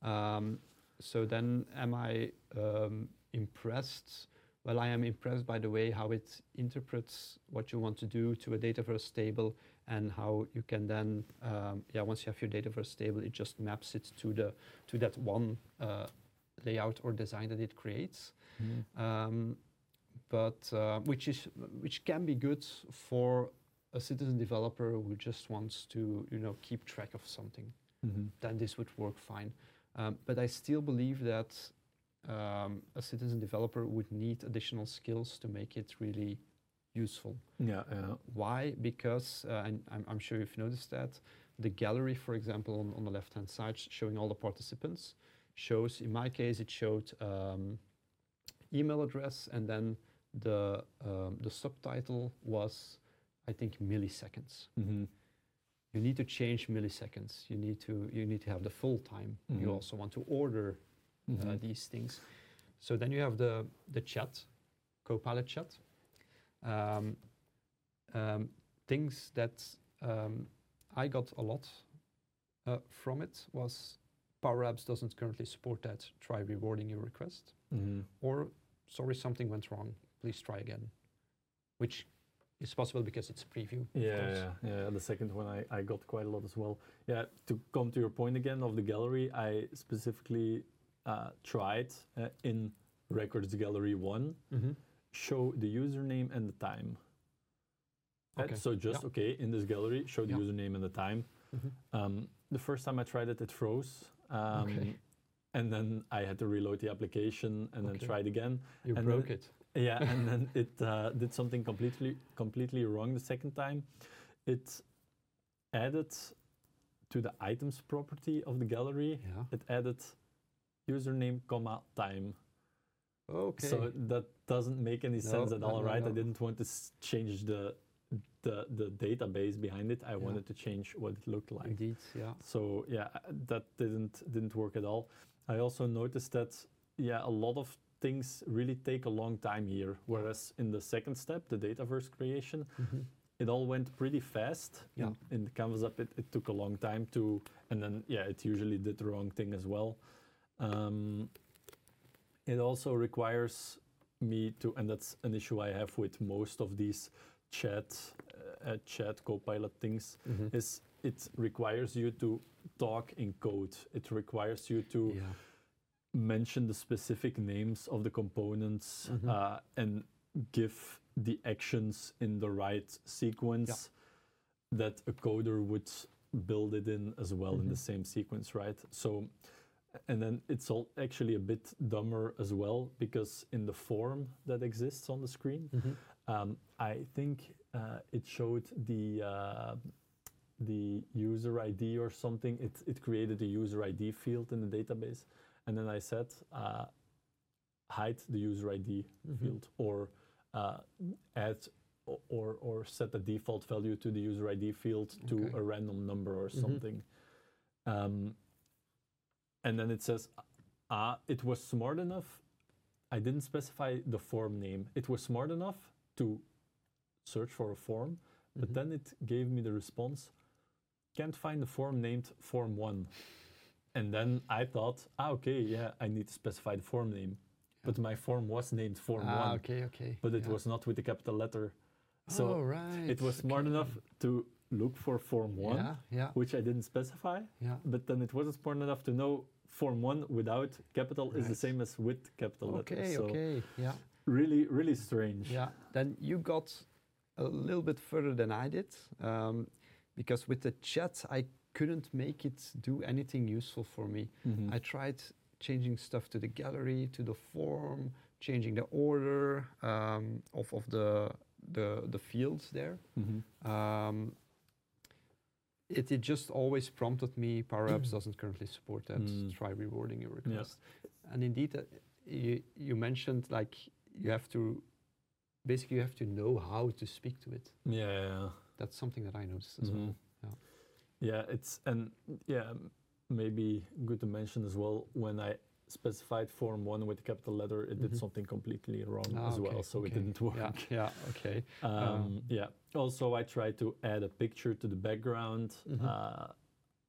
Um, so then, am I um, impressed? Well, I am impressed by the way how it interprets what you want to do to a Dataverse table, and how you can then, um, yeah, once you have your Dataverse table, it just maps it to the to that one uh, layout or design that it creates. Mhm. Um, but uh, which is which can be good for a citizen developer who just wants to you know keep track of something Mhm. then this would work fine. Um, but I still believe that um, a citizen developer would need additional skills to make it really useful. Yeah, yeah. Why? Because, uh, and I'm, I'm sure you've noticed that, the gallery, for example, on, on the left-hand side, showing all the participants, shows, in my case, it showed um, email address, and then the, um, the subtitle was, I think, milliseconds Mhm. you need to change milliseconds. You need to you need to have the full time. Mhm. You also want to order uh, Mhm. these things. So then you have the the chat, Copilot chat. Um, um, things that um, I got a lot uh, from it was Power Apps doesn't currently support that. Try rewarding your request. Mhm. Or sorry, something went wrong. Please try again. Which is possible because it's a preview. Yeah, yeah, yeah. The second one I, I got quite a lot as well. Yeah, to come to your point again of the gallery, I specifically uh, tried uh, in Records Gallery 1, Mhm. show the username and the time. Right? Okay, So just, yeah. okay, in this gallery, show the Yeah. username and the time. Mhm. Um, the first time I tried it, it froze. Um, Okay. And then I had to reload the application and then Okay. try it again. You And broke then- it. Yeah, and then it uh, did something completely completely wrong the second time. It added to the items property of the gallery. Yeah. It added username comma time. Okay. So that doesn't make any sense at all, no, right? I didn't want to s- change the the the database behind it. I Yeah. wanted to change what it looked like. Indeed. Yeah. So yeah, that didn't didn't work at all. I also noticed that yeah, a lot of things really take a long time here. Whereas in the second step, the Dataverse creation, Mhm. it all went pretty fast. Yeah. In, in the Canvas app, it, it took a long time to, and then yeah, it usually did the wrong thing as well. Um, it also requires me to, and that's an issue I have with most of these chat, uh, uh, chat copilot things, Mhm. is it requires you to talk in code. It requires you to Yeah. Mention the specific names of the components Mhm. uh, and give the actions in the right sequence that a coder would build it in as well in the Mhm. same sequence, right? So, and then it's all actually a bit dumber as well because in the form that exists on the screen, Mhm. um, I think uh, it showed the uh, the user ID or something. It it created a user ID field in the database, and then I said uh, hide the user ID Mhm. field or uh, add or or set the default value to the user ID field to a random number or Mhm. something. Um, and then it says, ah, it was smart enough. I didn't specify the form name. It was smart enough to search for a form, but Mhm. then it gave me the response, can't find the form named form one. And then I thought, ah, okay, yeah, I need to specify the form name. But my form was named form ah, one, okay. Okay. but it yeah. was not with the capital letter. So oh, right. it was smart okay. enough to look for form one, Yeah. Yeah. which I didn't specify. Yeah. But then it wasn't smart enough to know form one without capital is the same as with capital letters. Okay. So Okay. Yeah. really, really strange. Yeah. Then you got a little bit further than I did, um, because with the chat I couldn't make it do anything useful for me. Mhm. I tried changing stuff to the gallery, to the form, changing the order um, of, of the, the the fields there. Mhm. Um, it, it just always prompted me Power Apps doesn't currently support that. Mm. Try rewarding your request. And indeed, uh, you, you mentioned like you have to basically you have to know how to speak to it. Yeah, yeah, yeah. That's something that I noticed as Mhm. well. Yeah. It's and yeah, maybe good to mention as well when I specified form one with capital letter, it did Mhm. something completely wrong Ah, as well, so okay. it didn't work. Yeah, yeah, okay. Um, yeah. Also, I tried to add a picture to the background. Mhm. Uh,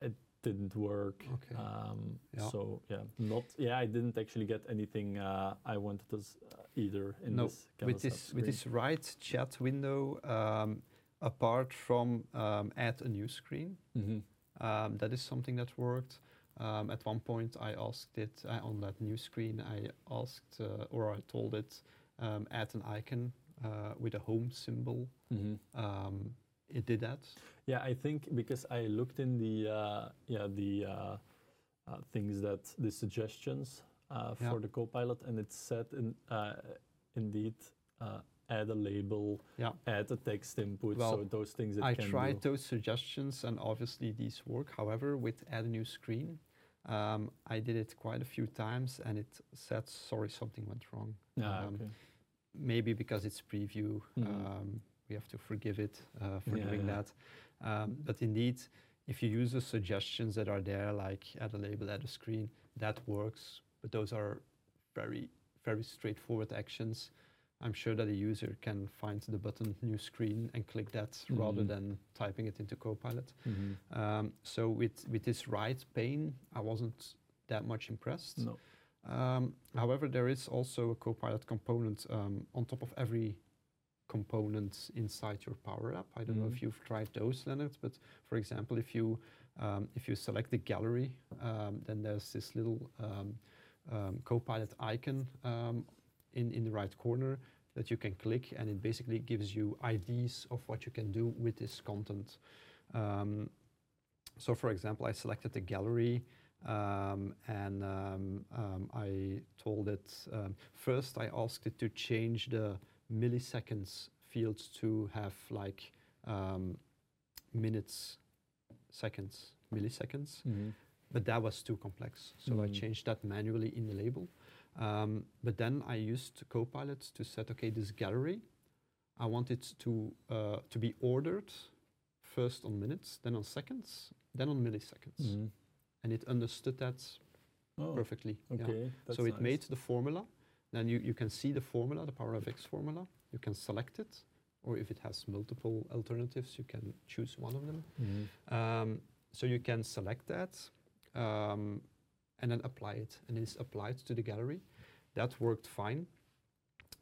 it didn't work. Okay. Um, Yeah. So yeah, not yeah. I didn't actually get anything uh, I wanted as uh, either in No, this with this with this right chat window, um, apart from um, add a new screen, Mhm. um, that is something that worked. Um, at one point, I asked it uh, on that new screen. I asked uh, or I told it um, add an icon uh, with a home symbol. Mhm. Um, it did that. Yeah, I think because I looked in the uh, yeah the uh, uh, things that the suggestions uh, for Yeah. the Copilot, and it said in uh, indeed uh, add a label, Yeah. add a text input, Well, so those things it I can tried do. those suggestions, and obviously these work. However, with add a new screen, um, I did it quite a few times, and it said, "Sorry, something went wrong." Ah, um, okay. Maybe because it's preview, Mhm. um, we have to forgive it uh, for Yeah, doing yeah. that. Um, but indeed, if you use the suggestions that are there, like add a label, add a screen, that works. But those are very, very straightforward actions. I'm sure that a user can find the button new screen and click that rather Mhm. than typing it into Copilot. Mhm. Um, so with with this right pane, I wasn't that much impressed. No. Um, however, there is also a Copilot component um, on top of every component inside your Power App. I don't know if Mhm. you've tried those, Leonard, but for example, if you um, if you select the gallery, um, then there's this little um, um, Copilot icon um, in in the right corner that you can click, and it basically gives you IDs of what you can do with this content. Um, so, for example, I selected the gallery. Um, and um, um, I told it um, first. I asked it to change the milliseconds field to have like um, minutes, seconds, milliseconds. Mhm. But that was too complex, so I Mm. changed that manually in the label. Um, but then I used Copilot to set, okay, this gallery, I want it to uh, to be ordered first on minutes, then on seconds, then on milliseconds, Mhm. and it understood that Oh, perfectly. yeah. okay. that's So it nice. made the formula. Then you, you can see the formula, the Power Fx formula. You can select it, or if it has multiple alternatives, you can choose one of them. Mhm. Um, so you can select that um, and then apply it, and it's applied to the gallery. That worked fine.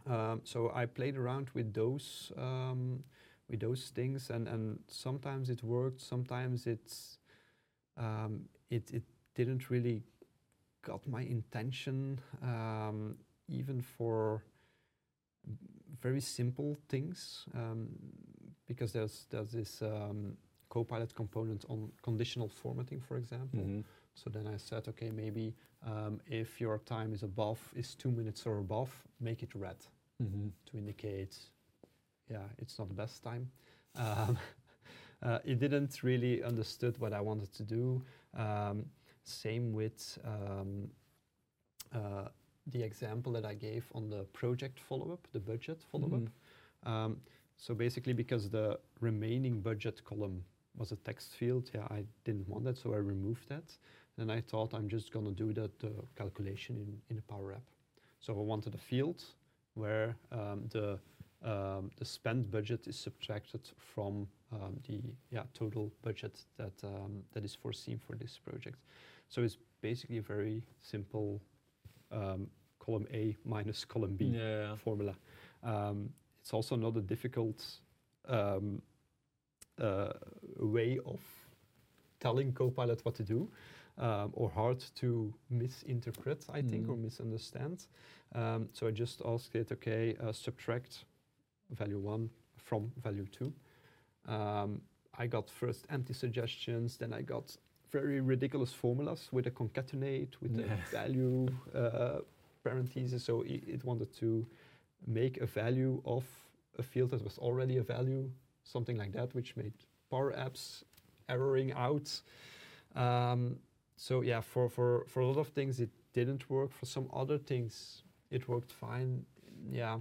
Um, so I played around with those um, with those things, and, and sometimes it worked, sometimes it's um, it it didn't really got my intention, um, even for very simple things, um, because there's there's this um, Copilot component on conditional formatting, for example. Mhm. So then I said, okay, maybe um, if your time is above, is two minutes or above, make it red Mhm. to indicate, yeah, it's not the best time. Um, uh, it didn't really understood what I wanted to do. Um, same with um, uh, the example that I gave on the project follow-up, the budget follow-up. Mhm. Um, so basically, because the remaining budget column was a text field, yeah, I didn't want that, so I removed that. And I thought I'm just gonna do that uh, calculation in in the Power App. So I wanted a field where um, the um, the spent budget is subtracted from um, the yeah total budget that um, that is foreseen for this project. So it's basically a very simple um, column A minus column B Yeah. formula. Um, it's also not a difficult um, uh, way of telling Copilot what to do, um, or hard to misinterpret, I think, or Mm. misunderstand. Um, so I just asked it, okay, uh, subtract value one from value two. Um, I got first empty suggestions, then I got very ridiculous formulas with a concatenate, with Yeah. a value uh, parenthesis. So i it wanted to make a value of a field that was already a value, something like that, which made Power Apps erroring out. Um, so yeah, for, for, for a lot of things it didn't work. For some other things it worked fine. Yeah,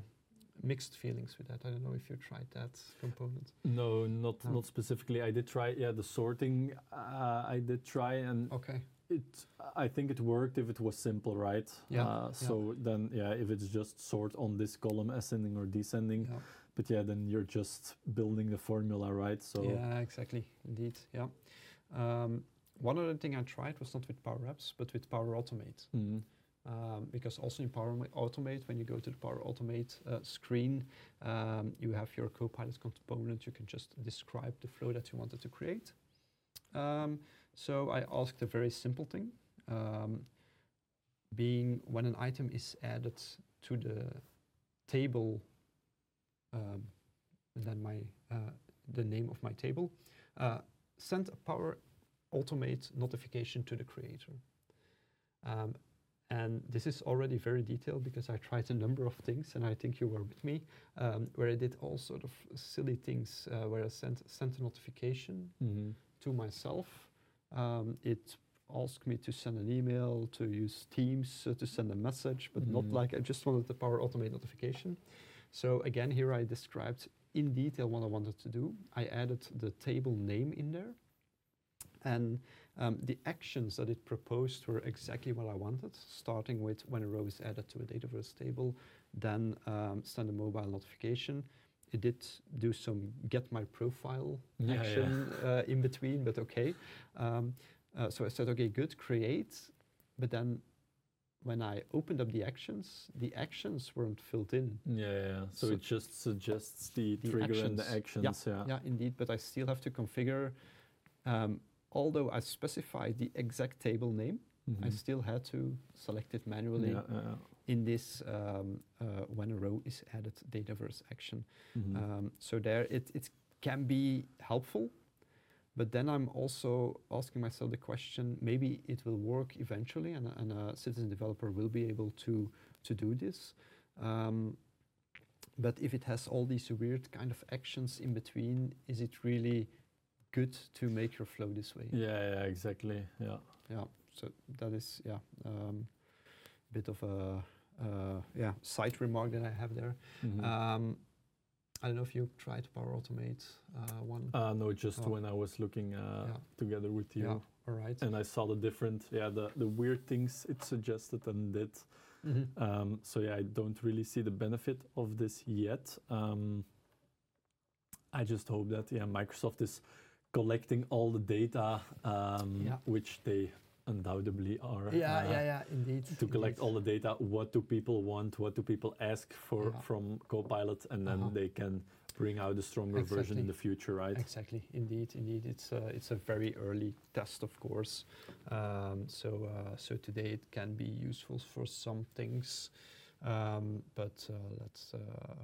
mixed feelings with that. I don't know if you tried that component. No, not No. not specifically. I did try. Yeah, the sorting. Uh, I did try, and Okay. it. I think it worked if it was simple, right? Yeah, Uh, yeah. so then, yeah, if it's just sort on this column, ascending or descending. Yeah. But yeah, then you're just building the formula, right? So. Yeah, exactly. Indeed. Yeah. Um, one other thing I tried was not with Power Apps, but with Power Automate. Mhm. Um, because also in Power Automate, when you go to the Power Automate uh, screen, um, you have your Copilot component. You can just describe the flow that you wanted to create. Um, so I asked a very simple thing, um, being when an item is added to the table, um, and then my uh, the name of my table, uh, send a Power Automate notification to the creator. Um, and this is already very detailed because I tried a number of things, and I think you were with me, um, where I did all sort of silly things, uh, where I sent sent a notification Mhm. to myself. Um, it asked me to send an email, to use Teams, uh, to send a message, but not Mhm. like I just wanted the Power Automate notification. So again, here I described in detail what I wanted to do. I added the table name in there, and um, the actions that it proposed were exactly what I wanted, starting with when a row is added to a Dataverse table, then um, send a mobile notification. It did do some get my profile Yeah, yeah. action Uh, in between, but okay. Um, uh, so I said, okay, good, create. But then when I opened up the actions, the actions weren't filled in. Yeah, yeah, yeah. So, So it just suggests the, the trigger and the actions. actions. Yeah. Yeah, indeed, but I still have to configure. Um, although I specified the exact table name, I Mhm. still had to select it manually Yeah, yeah, in this um, uh, when a row is added Dataverse action. yeah. Mhm. Um, so there, it, it can be helpful, but then I'm also asking myself the question: maybe it will work eventually, and, a- and a citizen developer will be able to to do this. Um, but if it has all these weird kind of actions in between, is it really good to make your flow this way? Yeah, yeah, exactly. Yeah. Yeah. So that is yeah, um, bit of a uh, yeah side remark that I have there. Mhm. Um, I don't know if you tried Power Automate uh, one. uh, no, just oh. when I was looking uh, Yeah. together with you, yeah. All right. and I saw the different, yeah, the the weird things it suggested and did. Mhm. Um, so yeah, I don't really see the benefit of this yet. Um, I just hope that yeah, Microsoft is collecting all the data, um, Yeah. which they undoubtedly are. Yeah, uh, yeah, yeah, indeed. To collect indeed. all the data, what do people want? What do people ask for Yeah. from Copilot, and then Uh-huh. they can bring out a stronger version in the future, right? Exactly, indeed, indeed. It's a, it's a very early test, of course. Um, so, uh, so today it can be useful for some things, um, but uh, let's uh,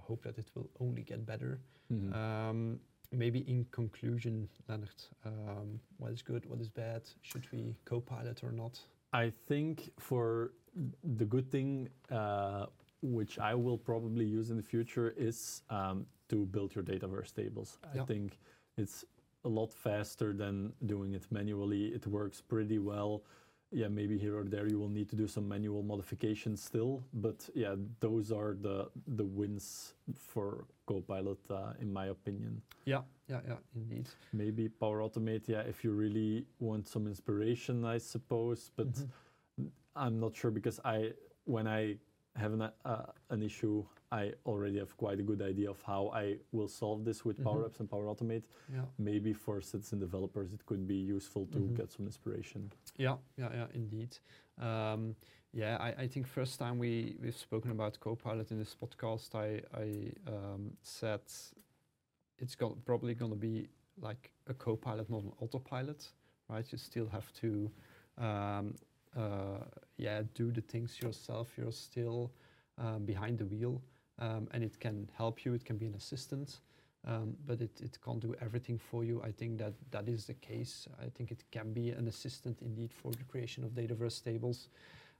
hope that it will only get better. Mhm. Um, maybe in conclusion, Leonard, um, what is good, what is bad? Should we co-pilot or not? I think for the good thing, uh, which I will probably use in the future, is um, to build your Dataverse tables. I think it's a lot faster than doing it manually. It works pretty well. Yeah, maybe here or there you will need to do some manual modifications still, but yeah, those are the the wins for Copilot, uh, in my opinion. Yeah, yeah, yeah, indeed. Maybe Power Automate, yeah, if you really want some inspiration, I suppose, but. Mhm. I'm not sure because I, when I have an, uh, an issue, I already have quite a good idea of how I will solve this with Power Mhm. Apps and Power Automate. Yeah. Maybe for citizen developers, it could be useful to Mhm. get some inspiration. Yeah, yeah, yeah, indeed. Um, yeah, I, I think first time we we've spoken about Copilot in this podcast, I I um, said it's got probably going to be like a Copilot, not an autopilot, right? You still have to, um, yeah, do the things yourself. You're still um, behind the wheel, um, and it can help you. It can be an assistant. Um, but it, it can't do everything for you. I think that that is the case. I think it can be an assistant indeed for the creation of Dataverse tables,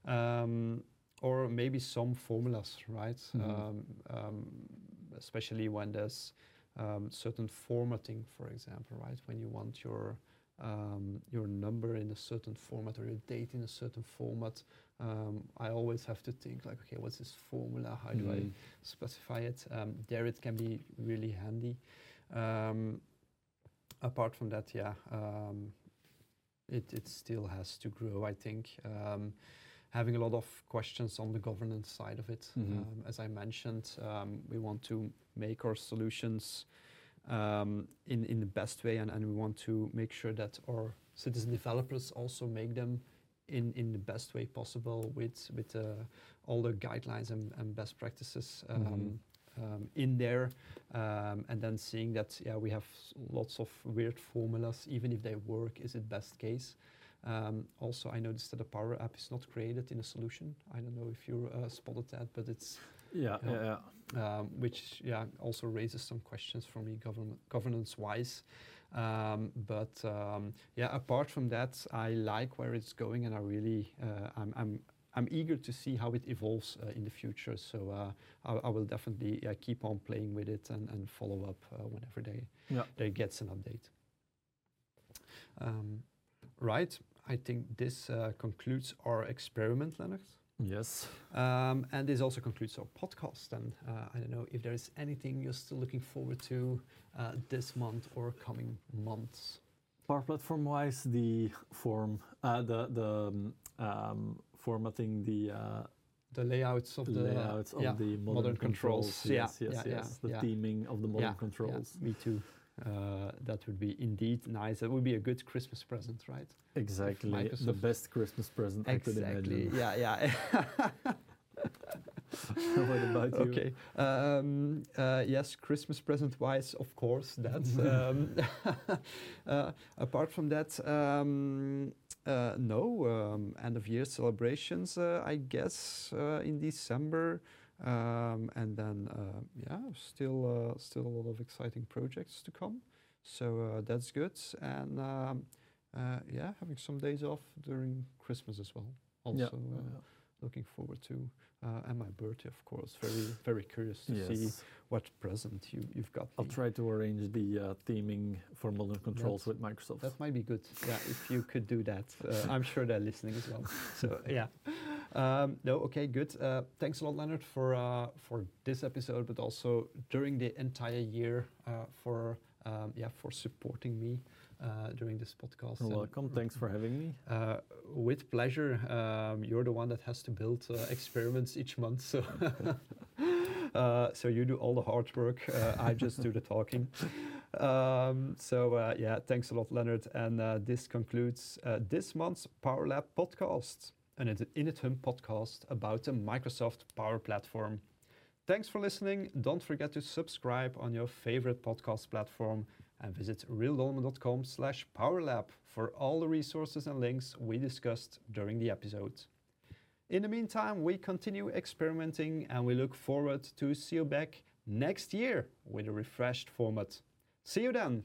um, or maybe some formulas, right? Mhm. Um, um, especially when there's um, certain formatting, for example, right? When you want your um, your number in a certain format or your date in a certain format, um, I always have to think like, okay, what's this formula? How do I Mm. specify it. Um, there it can be really handy. Um, apart from that, yeah, um, it, it still has to grow, I think. Um, having a lot of questions on the governance side of it. Mhm. Um, as I mentioned, um, we want to make our solutions in, in the best way and, and we want to make sure that our citizen developers also make them in, in the best way possible with, with uh, all the guidelines and, and best practices um, Mhm. um, in there, um, and then seeing that yeah we have lots of weird formulas. Even if they work, is it best case? Um, also, I noticed that the Power App is not created in a solution. I don't know if you uh, spotted that, but it's Yeah. yeah, yeah. Um, which yeah also raises some questions for me govern- governance wise. Um, but um, yeah, apart from that, I like where it's going, and I really uh, I'm, I'm I'm eager to see how it evolves uh, in the future. So uh, I, I will definitely uh, keep on playing with it and, and follow up uh, whenever they Yeah. they gets an update. Um, right, I think this uh, concludes our experiment, Leonard. Yes. Um, and this also concludes our podcast. And uh, I don't know if there is anything you're still looking forward to uh, this month or coming months. Power Platform wise, the form, uh, the the um, um, formatting, the uh, The layouts of the layouts of yeah, the modern, modern controls. controls. Yeah, Yes, yes, yeah, yes. yeah, the yeah. theming of the modern controls. me too. Uh, that would be indeed nice. That would be a good Christmas present, right? Exactly. The best Christmas present I could exactly. imagine. Yeah, yeah. what about you? Okay. Um, uh, yes, Christmas present wise, of course. That. um, uh, apart from that. Um, uh, no, um, end of year celebrations. Uh, I guess uh, in December, um, and then uh, yeah, still uh, still a lot of exciting projects to come. so uh, that's good. And um, uh, yeah, having some days off during Christmas as well. Also, Yeah, uh, yeah. looking forward to. Uh, and my birthday, of course. Very, very curious to see what present you, you've got. I'll me. try to arrange the uh, theming for modern controls That's- with Microsoft. That might be good. Yeah, if you could do that. Uh, I'm sure they're listening as well. So yeah. Um, no, okay, good. Uh, thanks a lot, Leonard, for uh, for this episode, but also during the entire year uh, for um, yeah for supporting me uh, during this podcast. You're And, welcome. Thanks for having me. Uh, with pleasure. Um, you're the one that has to build uh, experiments each month, so uh, so you do all the hard work. Uh, I just do the talking. Um, so uh, yeah, thanks a lot, Leonard. And uh, this concludes uh, this month's Power Lab podcast, an Init- Inetum podcast about the Microsoft Power Platform. Thanks for listening. Don't forget to subscribe on your favorite podcast platform and visit realdolmen.com slash powerlab for all the resources and links we discussed during the episode. In the meantime, we continue experimenting and we look forward to see you back next year with a refreshed format. See you then!